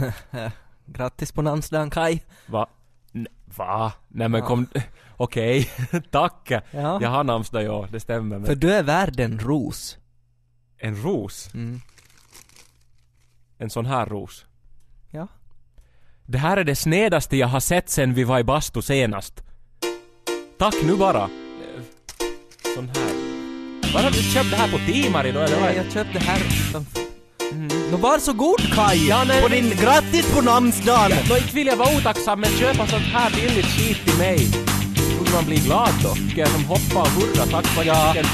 Grattis på namnsdagen Kai. Va? N- va? Nej men kom... Okej, tack. Ja. Jag har namnsdag ja, det stämmer. Men För du är värd en ros. En ros? Mm. En sån här ros. Ja. Det här är det snedaste jag har sett sen vi var i bastu senast. Tack nu bara. Sån här. Var har du köpt det här på Timari då eller? Nej, jag köpte det här utanför. Nå varsågod Kai! Ja, nej, på din grattis på namnsdagen! Nå inte vill jag vara otacksam men köpa sånt här billigt skit till mig. Borde man bli glad då? Ska jag som hoppa och hurra tack jag Ja. fick en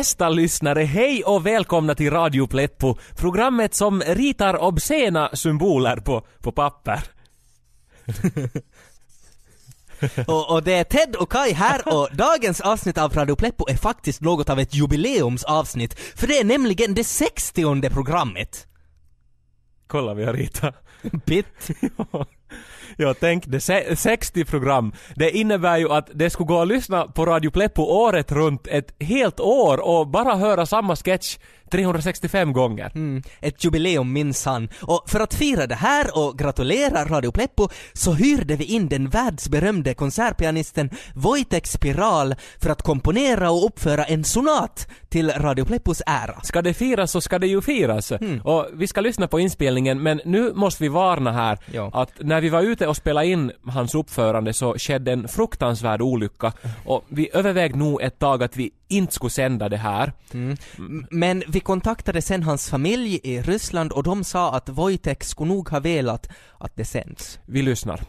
Bästa lyssnare, hej och välkomna till Radio Pleppo, programmet som ritar obscena symboler på, på papper. Och, och det är Ted och Kai här och dagens avsnitt av Radio Pleppo är faktiskt något av ett jubileumsavsnitt, för det är nämligen det 60 programmet. Kolla vi har ritat. Bitt. Ja, tänk det, se- 60 program. Det innebär ju att det skulle gå att lyssna på Radio Pleppo året runt ett helt år och bara höra samma sketch 365 gånger. Mm, ett jubileum minsann. Och för att fira det här och gratulera Radio Pleppo så hyrde vi in den världsberömde konsertpianisten Wojtek Spiral för att komponera och uppföra en sonat till Radio Pleppos ära. Ska det firas så ska det ju firas. Och vi ska lyssna på inspelningen men nu måste vi varna här Ja. att när vi var ute och spelade in hans uppförande så skedde en fruktansvärd olycka och vi övervägde nog ett tag att vi inte skulle sända det här. M- Men vi kontaktade sen hans familj i Ryssland och de sa att Wojtek skulle nog ha velat att det sänds. Vi lyssnar.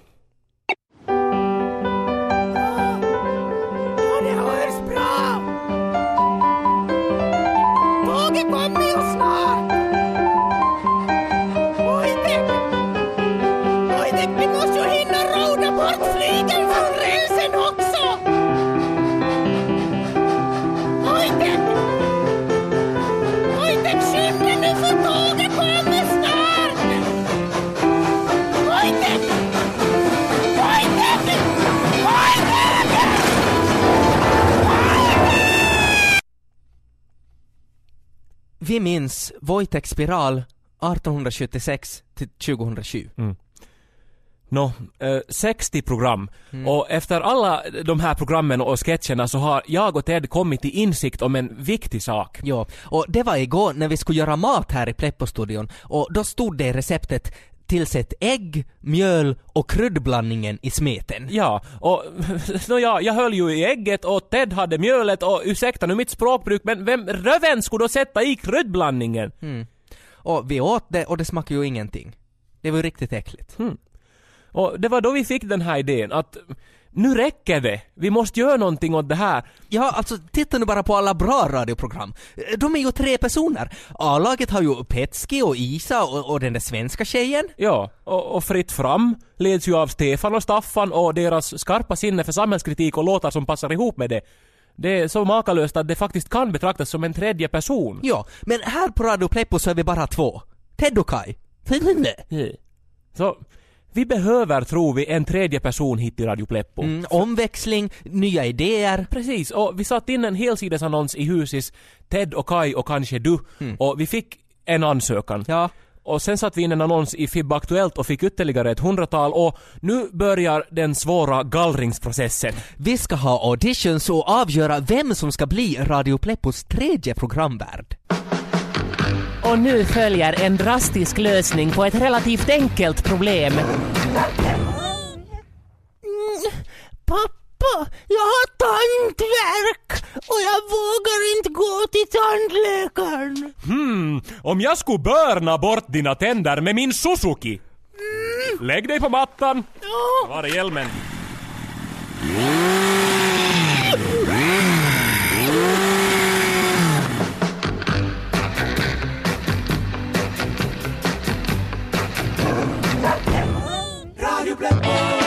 Vi minns Wojtek Spiral 1876 till 2007. Nå, eh, 60 program. Och efter alla de här programmen och sketcherna så har jag och Ted kommit till insikt om en viktig sak. Ja, och det var igår när vi skulle göra mat här i Pleppo-studion och då stod det i receptet Tillsätt ägg, mjöl och kryddblandningen i smeten. Ja, och nå ja, jag höll ju i ägget och Ted hade mjölet och ursäkta nu mitt språkbruk men vem röven skulle då sätta i kryddblandningen? Och vi åt det och det smakade ju ingenting. Det var ju riktigt äckligt. Och det var då vi fick den här idén att nu räcker det. Vi måste göra någonting åt det här. Ja, alltså titta nu bara på alla bra radioprogram. De är ju tre personer. A-laget har ju Petski och Isa och, och den där svenska tjejen. Ja, och, och Fritt Fram leds ju av Stefan och Staffan och deras skarpa sinne för samhällskritik och låtar som passar ihop med det. Det är så makalöst att det faktiskt kan betraktas som en tredje person. Ja, men här på Radio Pleppo så är vi bara två. Ted och Kai. Så, vi behöver, tror vi, en tredje person hit till Radio Pleppo. Mm, omväxling, nya idéer. Precis, och vi satte in en helsidesannons i Husis, Ted och Kai och kanske du, och vi fick en ansökan. Ja. Och sen satte vi in en annons i FIB Aktuellt och fick ytterligare ett hundratal och nu börjar den svåra gallringsprocessen. Vi ska ha auditions och avgöra vem som ska bli Radio Pleppos tredje programvärd. Och nu följer en drastisk lösning på ett relativt enkelt problem. Pappa, jag har tandvärk och jag vågar inte gå till tandläkaren. Hmm, om jag skulle börna bort dina tänder med min Suzuki. Lägg dig på mattan. Var är hjälmen? Radio Pleppo,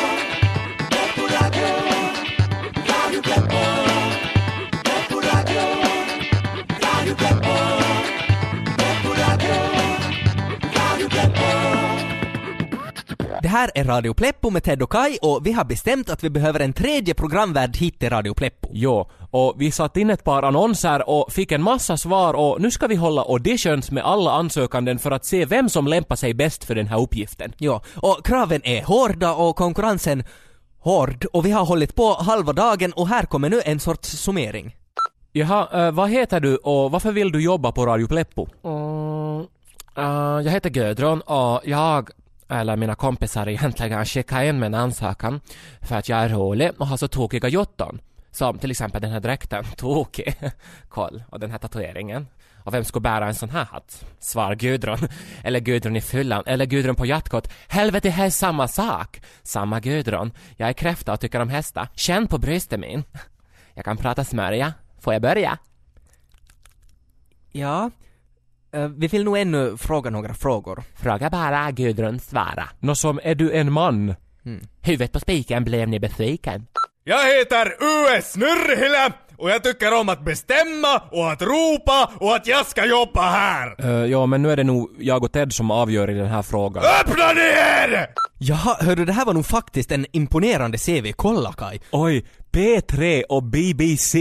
här är Radio Pleppo med Ted och Kai och vi har bestämt att vi behöver en tredje programvärd hit till Radio Pleppo. Jo, och vi satte in ett par annonser och fick en massa svar och nu ska vi hålla auditions med alla ansökanden för att se vem som lämpar sig bäst för den här uppgiften. Ja, och kraven är hårda och konkurrensen hård och vi har hållit på halva dagen och här kommer nu en sorts summering. Jaha, eh, vad heter du och varför vill du jobba på Radio Pleppo? Mm, eh, jag heter Gudrun och jag, eller mina kompisar egentligen, skicka in min ansökan för att jag är rolig och har så tokiga jotton. Som till exempel den här dräkten, tokig. Koll. Och den här tatueringen. Och vem skulle bära en sån här hatt? Svar Gudrun. Eller Gudrun i fyllan. Eller Gudrun på jaktkort. Helvete, det är samma sak. Samma Gudrun. Jag är kräfta och tycker om hästar. Känn på bröstet min. Jag kan prata smörja. Får jag börja? Ja, vi vill nog ännu fråga några frågor. Fråga bara, Gudrun svara. Nå som är du en man? Huvudet på spiken blev ni besviken. Jag heter US Snurrhille och jag tycker om att bestämma och att ropa och att jag ska jobba här! Uh, ja, men nu är det nog jag och Ted som avgör i den här frågan. Öppna ni er! Jaha, hördu det här var nog faktiskt en imponerande CV, kolla Kai. Oj, P3 och BBC!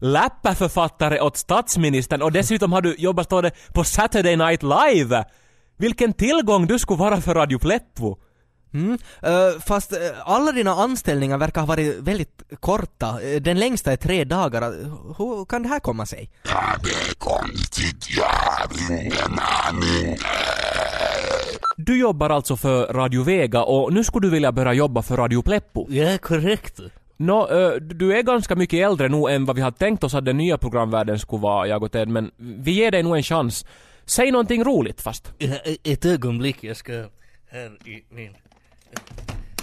Läppaförfattare åt statsministern och dessutom har du jobbat står det på Saturday Night Live! Vilken tillgång du skulle vara för Radio Pleppo! Mm. eh, fast eh, alla dina anställningar verkar ha varit väldigt korta. Eh, Den längsta är tre dagar. Hur kan det här komma sig? Du jobbar alltså för Radio Vega och nu skulle du vilja börja jobba för Radio Pleppo. Ja, korrekt. Eh, du är ganska mycket äldre nu än vad vi hade tänkt oss att den nya programvärlden skulle vara, jag och Ted, men vi ger dig nog en chans. Säg någonting roligt fast. Ett ögonblick, jag ska här i min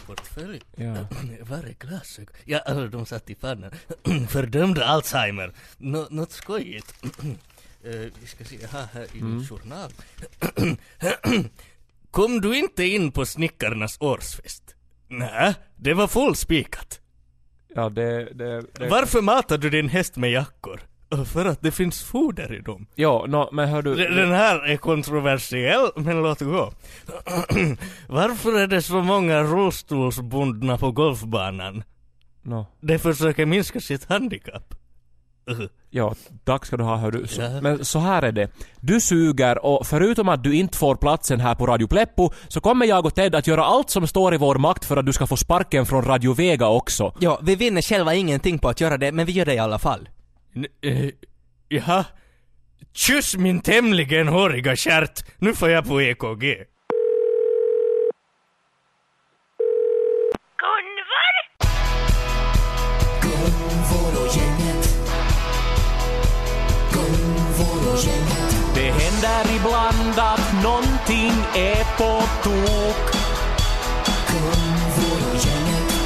portfölj. Ja. Var är glasögon? Ja, alltså, de satt i pannan. Fördömde Alzheimer. Nå, något skojigt. Eh, vi ska se, jag har här i min journal. Kom du inte in på snickarnas årsfest? Nej, det var fullspikat. Ja, det... det, det. Varför matar du din häst med jackor? För att det finns foder i dem. Ja, nå, men hör du... Den här är kontroversiell, men låt gå. Varför är det så många rullstolsbundna på golfbanan? Nå. De försöker minska sitt handikapp. Ja, tack ska du ha hördu. Så. Men så här är det. Du suger och förutom att du inte får platsen här på Radio Pleppo så kommer jag och Ted att göra allt som står i vår makt för att du ska få sparken från Radio Vega också. Ja, vi vinner själva ingenting på att göra det, men vi gör det i alla fall. n- eh, jaha. Kyss min tämligen håriga stjärt. Nu får jag på EKG. Det händer ibland att nånting är på tok.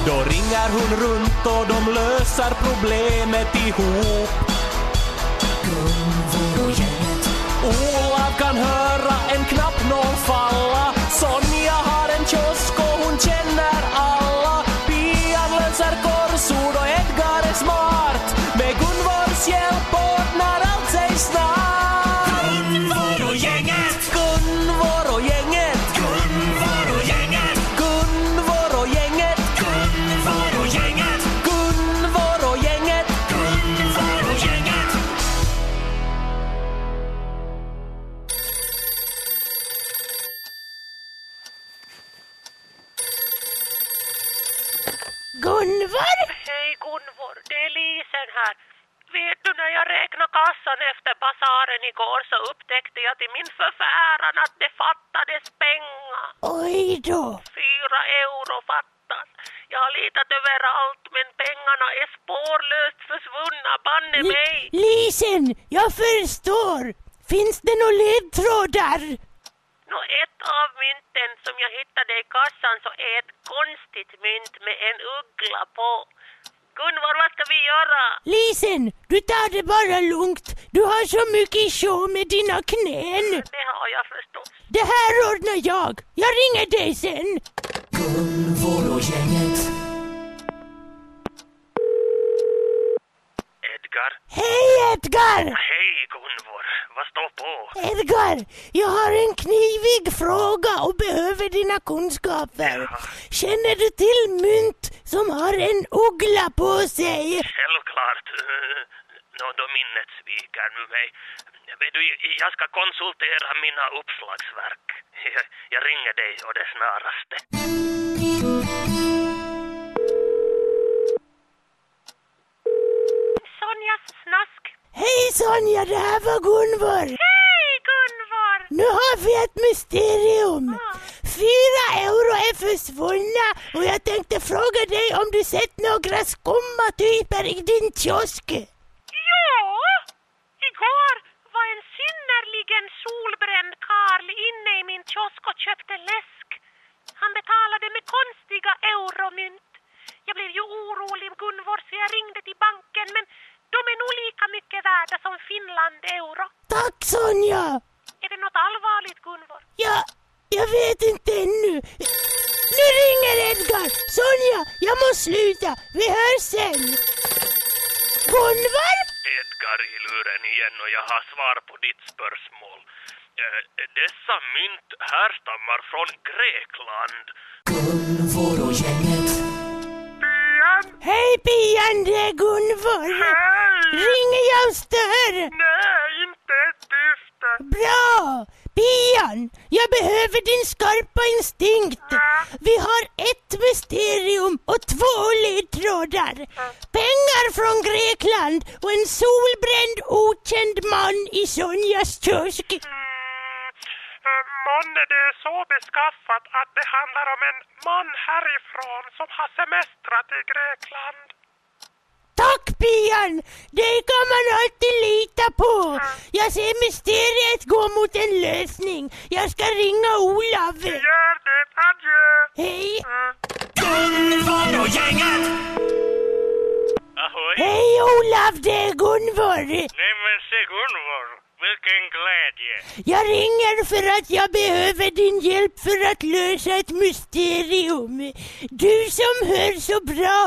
Då ringer hon runt och de löser problemet ihop. Olav kan höra fattades pengar. Oj då. Fyra euro fattas. Jag har letat överallt men pengarna är spårlöst försvunna, banne mig. Lisen, jag förstår. Finns det några ledtrådar? Nå, ett av mynten som jag hittade i kassan så är ett konstigt mynt med en uggla på. Gunvor, vad ska vi göra? Lisen, du tar det bara lugnt. Du har så mycket show med dina knän. Det har jag förstås. Det här ordnar jag. Jag ringer dig sen. Edgar? Hej Edgar! Hej Gunvor, Vad står på? Edgar, jag har en knivig fråga och behöver dina kunskaper. Känner du till mynt som har en uggla på sig? Självklart. Nå, då minnet sviker nu mig. Du, jag ska konsultera mina uppslagsverk. Jag, jag ringer dig och det snaraste. Sonjas snask. Hej Sonja, det här var Gunvor. Hej Gunvor! Nu har vi ett mysterium. Fyra euro är försvunna och jag tänkte fråga dig om du sett några skumma typer i din kiosk. Ja! Igår var en synnerligen solbränd karl inne i min kiosk och köpte läsk. Han betalade med konstiga euromynt. Jag blev ju orolig Gunvor så jag ringde till banken men de är nog lika mycket värda som Finland-euro. Tack Sonja! Är det något allvarligt Gunvor? Ja, jag vet inte ännu. Nu ringer Edgar! Sonja, jag måste sluta. Vi hörs sen. Gunvar? Edgar i luren igen och jag har svar på ditt spörsmål. Eh, dessa mynt härstammar från Grekland. Gunvor och gänget. Hej Pian, det är Gunvor. Ringer jag och stör? Nej, inte ett dyft. Bra! Pian, jag behöver din skarpa instinkt. Vi har ett mysterium och två ledtrådar. Pengar från Grekland och en solbränd okänd man i Sonjas kiosk. Månne det är så beskaffat att det handlar om en man härifrån som har semestrat i Grekland. Tack Pian! Det kan man alltid lita på. Jag ser mysteriet gå mot en lösning. Jag ska ringa Olav. Gör det, adjö! Hej! Gunvor och gänget. Ahoy! Hej Olav, det är Gunvor. Nej men se Gunvor! Jag ringer för att jag behöver din hjälp för att lösa ett mysterium. Du som hör så bra,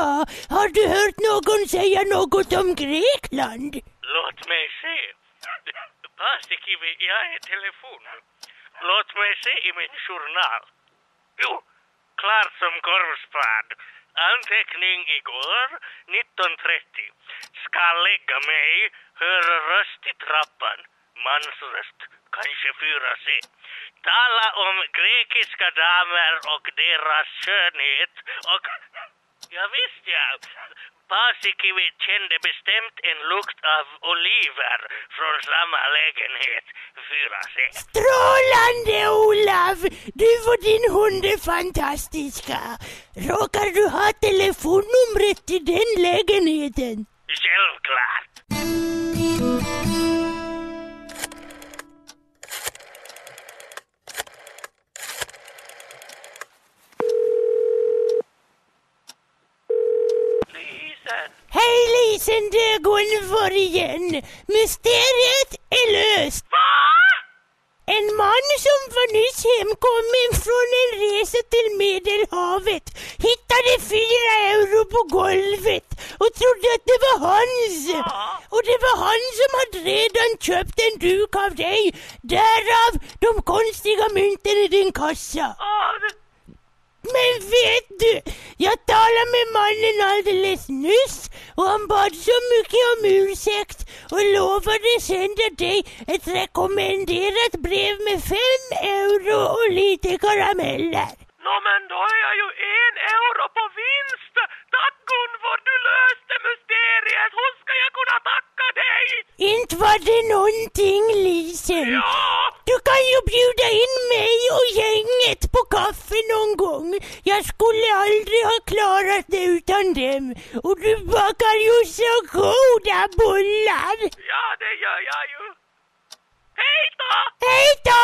har du hört någon säga något om Grekland? Låt mig se. Paasikivi, jag är telefon. Låt mig se i min journal. Jo, klart som korvspad. Anteckning igår, 19.30. Ska lägga mig, höra röst i trappan. Mansröst, kanske 4C. Tala om grekiska damer och deras skönhet och... Ja, visst ja. Paasikivi kände bestämt en lukt av oliver från samma lägenhet, 4C. Strålande Olav! Du och din hund är fantastiska. Råkar du ha telefonnumret till den lägenheten? Självklart. Lisen! Hej Lisen, igen. Mysteriet är löst. Va? En man som var nyss hemkommen från en resa till Medelhavet hittade fyra euro på golvet och trodde att det var hans. Och det var han som hade redan köpt en duk av dig. Därav de konstiga mynten i din kassa. Men vet du, jag talade med mannen alldeles nyss och han bad så mycket om ursäkt och lovade sända dig ett rekommenderat brev med fem euro och lite karameller. Nå men då är jag ju en euro på vinst! Gunvor, du löste mysteriet! Hur ska jag kunna tacka dig? Inte var det någonting, Lisen. Ja! Du kan ju bjuda in mig och gänget på kaffe någon gång. Jag skulle aldrig ha klarat det utan dem. Och du bakar ju så goda bullar. Ja, det gör jag ju. Hej då! Hej då!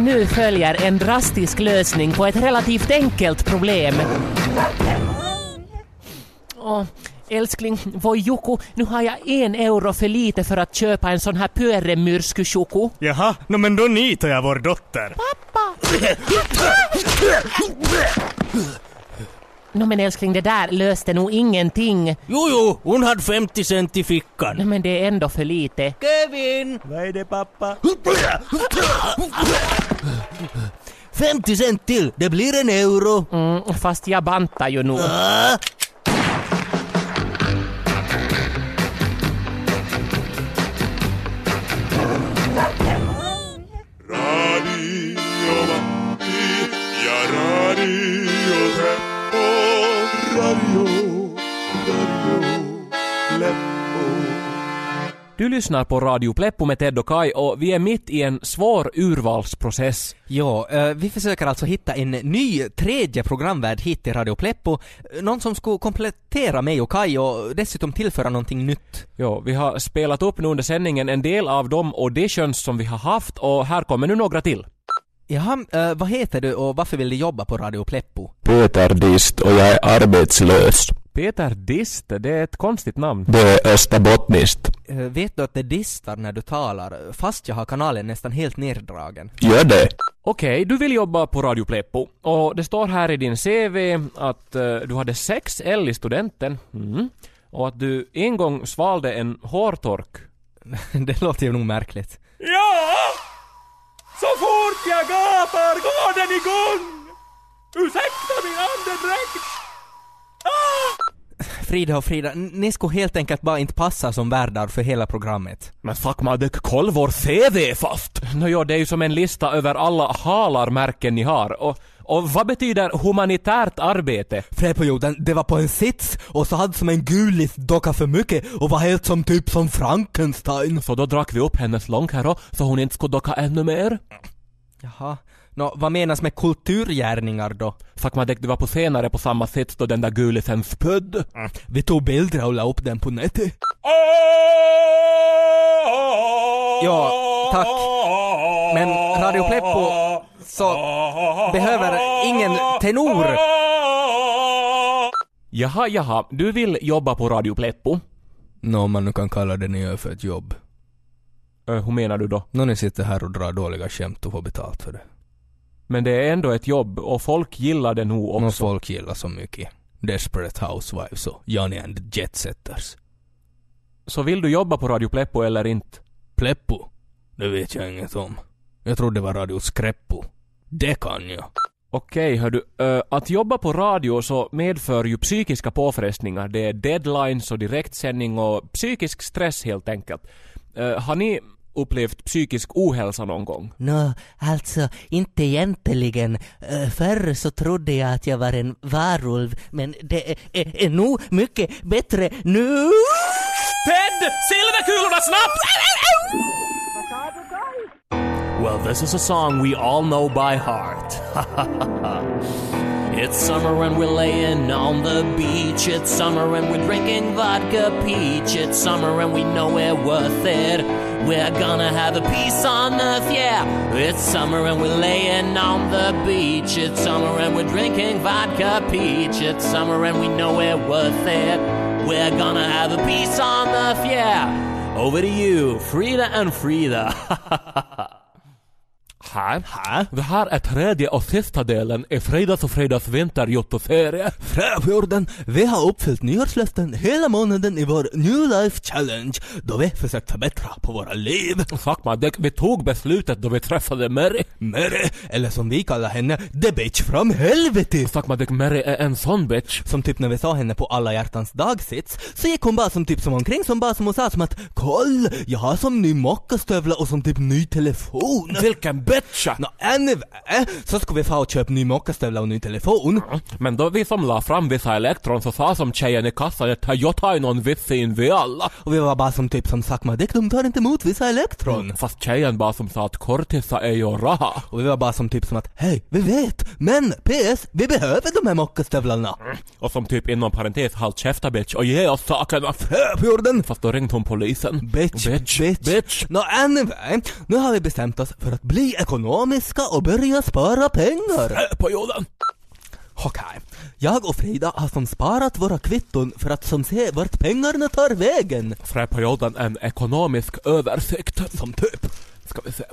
Och nu följer en drastisk lösning på ett relativt enkelt problem. Åh, älskling, voi Juku, nu har jag en euro för lite för att köpa en sån här pyörremyrsky-choku. Jaha, no, men då nitar jag vår dotter. Nå men älskling, det där löste nog ingenting. Jo, jo, hon hade 50 cent i fickan. Nej, men det är ändå för lite. Kevin! Vad är det pappa? 50 cent till, det blir en euro. Mm, fast jag bantar ju nog. Ah, Du lyssnar på Radio Pleppo med Ted och Kai och vi är mitt i en svår urvalsprocess. Ja, eh, vi försöker alltså hitta en ny tredje programvärd hit till Radio Pleppo. Någon som skulle komplettera mig och Kai och dessutom tillföra någonting nytt. Ja, vi har spelat upp nu under sändningen en del av de auditions som vi har haft och här kommer nu några till. Jaha, eh, vad heter du och varför vill du jobba på Radio Pleppo? Peter Dist och jag är arbetslös. Peter Dist, det är ett konstigt namn. Det är österbottniskt. Eh, vet du att det distar när du talar, fast jag har kanalen nästan helt neddragen? Gör det. Okej, du vill jobba på Radio Pleppo och det står här i din CV att eh, du hade sex L i studenten mm. och att du en gång svalde en hårtork. det låter ju nog märkligt. Ja! Så fort jag gapar går den igång! Ursäkta min andedräkt! Frida och Frida, ni skulle helt enkelt bara inte passa som värdar för hela programmet. Men fuck Madek, koll vår CV fast! Nåja, det är ju som en lista över alla halarmärken ni har och, och vad betyder humanitärt arbete? Fredperioden, det var på en sits och så hade som en gulis docka för mycket och var helt som typ som Frankenstein. Så då drack vi upp hennes långhärå så hon inte skulle docka ännu mer? Jaha. Nå, vad menas med kulturgärningar då? Fuck Madek, du var på senare på samma sätt då den där gulisen spödd. Vi tog bilder och la upp den på nätet. Ja, tack. Men Radio Pleppo så behöver ingen tenor. Jaha, jaha, du vill jobba på Radio Pleppo? Nå, om man nu kan kalla det gör för ett jobb. Uh, hur menar du då? Nå, ni sitter här och drar dåliga skämt och får betalt för det. Men det är ändå ett jobb och folk gillar det nog Nå, också. folk gillar så mycket. Desperate Housewives och Johnny and the Jetsetters. Så vill du jobba på Radio Pleppo eller inte? Pleppo? Det vet jag inget om. Jag trodde det var Radio Skreppo. Det kan jag. Okej, hördu. Uh, att jobba på radio så medför ju psykiska påfrestningar. Det är deadlines och direktsändning och psykisk stress helt enkelt. Uh, har ni upplevt psykisk ohälsa någon gång? Nå, alltså inte egentligen. Eh, Förr så trodde jag att jag var en varulv, men det är, är, är nog mycket bättre nu. Ted! Silverkulorna snabbt! Well, this is a song we all know by heart. it's summer and we're laying on the beach. It's summer and we're drinking vodka peach. It's summer and we know we're worth it. We're gonna have a peace on earth, yeah. It's summer and we're laying on the beach. It's summer and we're drinking vodka peach. It's summer and we know we're worth it. We're gonna have a peace on earth, yeah. Over to you, Frida and Frida. Här? Här? Det här är tredje och sista delen i Fridas och Fridas vinterjottoserie. Fräfjorden, vi har uppfyllt nyårslöften hela månaden i vår New Life Challenge då vi försökt förbättra på våra liv. Fuck man, det, vi tog beslutet då vi träffade Mary. Mary, eller som vi kallar henne, the bitch from helvete. Fuck man, det, Mary är en sån bitch. Som typ när vi sa henne på alla hjärtans dagsits, så gick hon bara som typ som omkring som bara som hon sa som att Koll, jag har som ny mockastövlar och som typ ny telefon. Vilken bitch! Nå, anyway, så ska vi få och köpa ny mockastövlar och ny telefon. Men då vi som la fram vissa elektron så sa som tjejen i kassan att jag tar ju någon vissin vi alla. Och vi var bara som typ som sagt Dick, de tar inte emot vissa elektron. Fast tjejen bara som sa att kortisa är ju raha. Och vi var bara som typ som att hej, vi vet, men PS, vi behöver de här mockastövlarna. Och som typ inom parentes halt käfta bitch och ge oss sakerna. Fräpjorden! Fast då ringde hon polisen. Bitch, bitch, bitch. bitch. Nå anyway, nu har vi bestämt oss för att bli ett ekonomiska och börja spara pengar. På jorden. Okej. Jag och Frida har som sparat våra kvitton för att som se vart pengarna tar vägen. Fräperioden en ekonomisk översikt. Som typ. Ska vi se.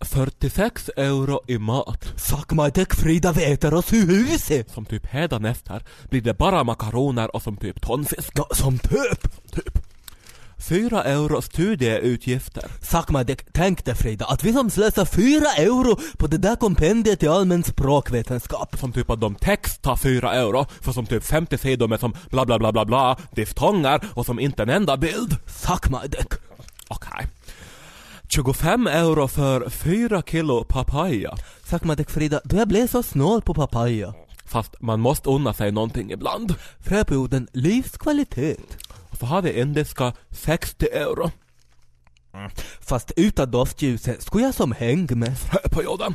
46 euro i mat. Suck my dick Frida vi äter oss ur huset. Som typ hädanefter blir det bara makaroner och som typ tonfisk. Ja, som typ. Typ. 4 euro studieutgifter. Dick. Tänk dig Frida att vi som slösar fyra euro på det där kompendiet i allmän språkvetenskap. Som typ att de text tar 4 euro för som typ 50 sidor med som bla bla bla bla bla, diftonger och som inte en enda bild. Dick. Okej. 25 euro för 4 kilo papaya. Dick Frida, du jag blev så snål på papaya. Fast man måste unna sig någonting ibland. Fröperioden livskvalitet. Så har vi indiska 60 euro. Fast utan doftljuset skulle jag som häng med. På jorden.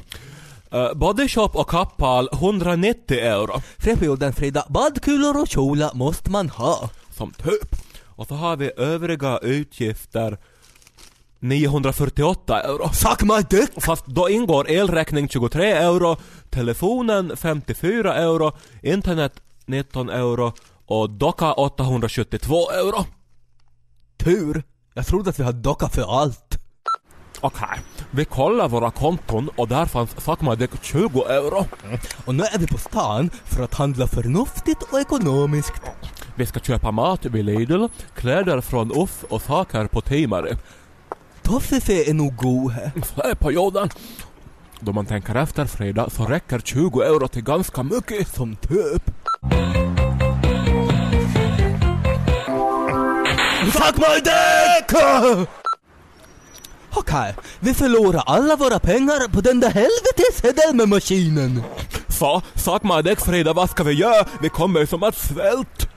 Uh, body shop och kappal 190 euro. Fröperioden Frida, badkulor och kjolar måste man ha. Som typ. Och så har vi övriga utgifter 948 euro. Suck my dick! Fast då ingår elräkning 23 euro, telefonen 54 euro, internet 19 euro och docka 872 euro. Tur. Jag trodde att vi hade docka för allt. Okej, vi kollar våra konton och där fanns Sakmadek 20 euro. Och nu är vi på stan för att handla förnuftigt och ekonomiskt. Vi ska köpa mat vid Lidl, kläder från Uff och saker på Timare. Toffefe är nog god här. Här på jorden. Då man tänker efter Frida så räcker 20 euro till ganska mycket. Som typ. Suck my dick! Okej, vi förlorar alla våra pengar på den där helvetes Hedelme-maskinen. Så, Sakmadek Frida vad ska vi göra? Vi kommer som att svält.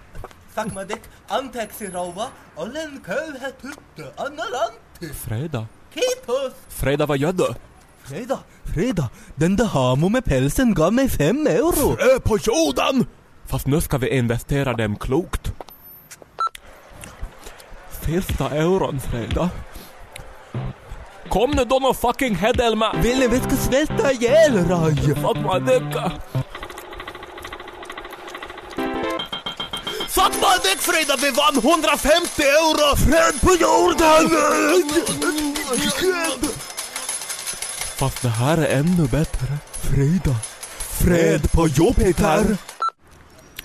Suck my dick, anteeksi rouva, olen köyhä tyttö, anna lantti. Frida? Kiitos! Frida vad gör du? Frida, Frida, den där hamo med pälsen gav mig fem euro. Frö på jorden! Fast nu ska vi investera dem klokt. Sista euron Frida. Kom nu då nå fucking Hedelma! Ni vi ska svälta ihjäl Raj? Sakmadek! Sakmadek Frida, vi vann 150 euro! Fred på jorden! Fast det här är ännu bättre. Frida, fred på Jupiter.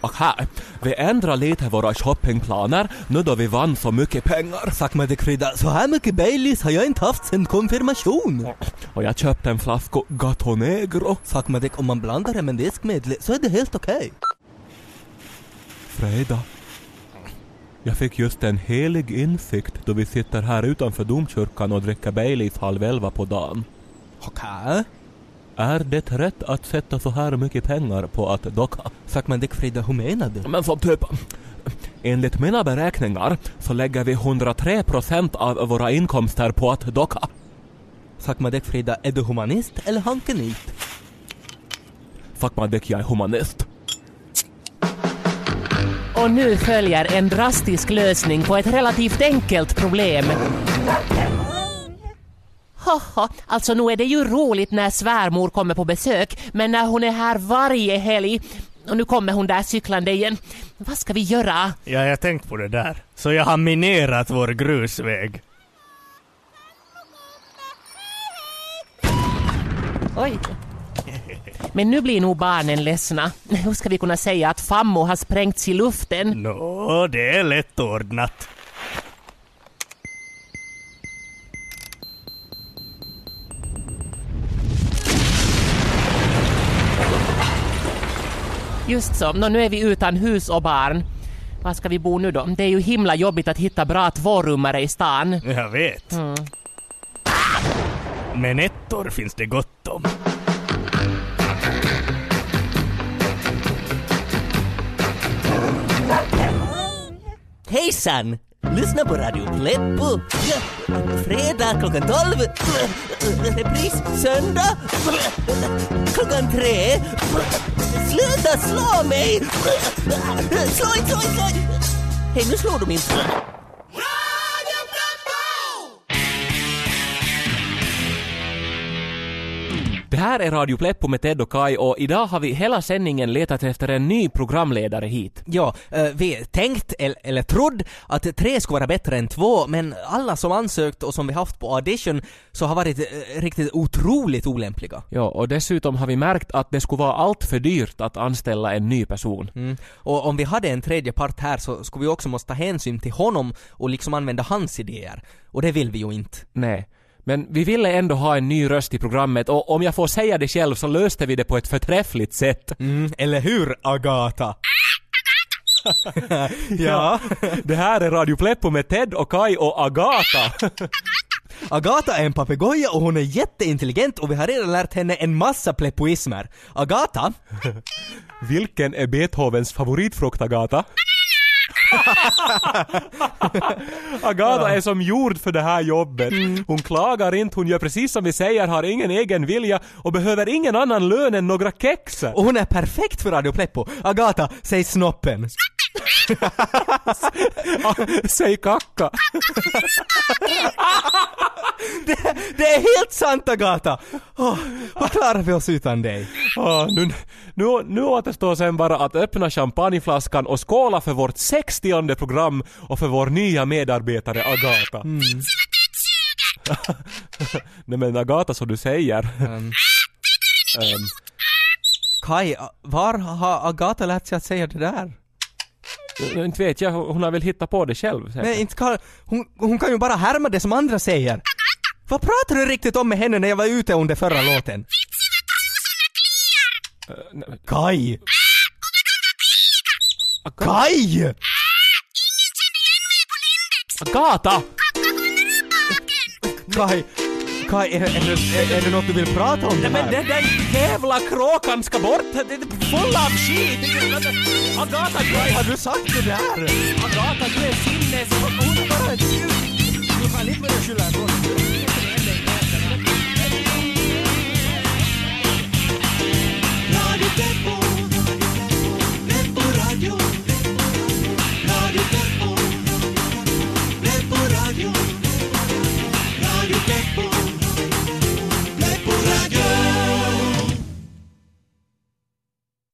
Okej, vi ändrar lite våra shoppingplaner nu då vi vann så mycket pengar. Suck my dick Frida, så här mycket Baileys har jag inte haft sen konfirmation. Och jag köpte en flaska Gato Negro. Suck my dick, om man blandar det med diskmedel så är det helt okej. Frida. Jag fick just en helig insikt då vi sitter här utanför domkyrkan och dricker Baileys halv elva på dagen. Okej. Är det rätt att sätta så här mycket pengar på att docka? Suck my dick Frida, hur menar du? Men som typ... Enligt mina beräkningar så lägger vi 103% av våra inkomster på att docka. Suck my dick Frida, är du humanist eller hankenit? Fuck my dick, jag är humanist. Och nu följer en drastisk lösning på ett relativt enkelt problem. Haha, alltså nu är det ju roligt när svärmor kommer på besök, men när hon är här varje helg och nu kommer hon där cyklande igen. Vad ska vi göra? Ja, jag tänkt på det där. Så jag har minerat vår grusväg. Oj. Men nu blir nog barnen ledsna. Hur ska vi kunna säga att Fammo har sprängts i luften? Nå, det är lätt ordnat. Just så, Nå, nu är vi utan hus och barn. Var ska vi bo nu då? Det är ju himla jobbigt att hitta bra tvårummare i stan. Jag vet. Mm. Men ettor finns det gott om. Hejsan! Lyssna på Radio Pleppo. Fredag klockan 12. Repris söndag klockan 3. Sluta slå mig! Slå inte, slå inte, slå inte! Hej, nu slår du inte. Det här är Radio Pleppo med Ted och Kai och idag har vi hela sändningen letat efter en ny programledare hit. Ja, eh, vi tänkt eller, eller trodd att tre skulle vara bättre än två, men alla som ansökt och som vi haft på audition så har varit eh, riktigt otroligt olämpliga. Ja, och dessutom har vi märkt att det skulle vara allt för dyrt att anställa en ny person. Mm. Och om vi hade en tredje part här så skulle vi också måste ta hänsyn till honom och liksom använda hans idéer. Och det vill vi ju inte. Nej. Men vi ville ändå ha en ny röst i programmet och om jag får säga det själv så löste vi det på ett förträffligt sätt. Mm, eller hur, Agata? ja. Det här är Radio Pleppo med Ted och Kai och Agata. Agata är en papegoja och hon är jätteintelligent och vi har redan lärt henne en massa pleppoismer. Agata? Vilken är Beethovens favoritfrukt, Agata? Agata är som gjord för det här jobbet. Hon klagar inte, hon gör precis som vi säger, har ingen egen vilja och behöver ingen annan lön än några kex. Och hon är perfekt för Radio Pleppo. Agata, säg snoppen. Säg kacka. det, det är helt sant Agata! Oh, hur klarar vi oss utan dig? Ah, nu, nu, nu återstår sen bara att öppna champagneflaskan och skåla för vårt 60 program och för vår nya medarbetare Agata. Mm. Nej men Agata så du säger. Um, Kai, var har Agata lärt sig att säga det där? inte vet jag, hon har väl hittat på det själv säkert. Nej, inte kan, hon, hon kan ju bara härma det som andra säger. Vad pratar du riktigt om med henne när jag var ute under förra låten? Kai! Kai! Agata! Kai, Kai, är, är, det, är det något du vill prata om Nej men den där jävla kråkan ska bort! Det är full av skit! Agata, du är... Har du sagt det där? Agata, du är sinnes... Hon är bara ett... Du kan inte börja skylla ifrån dig.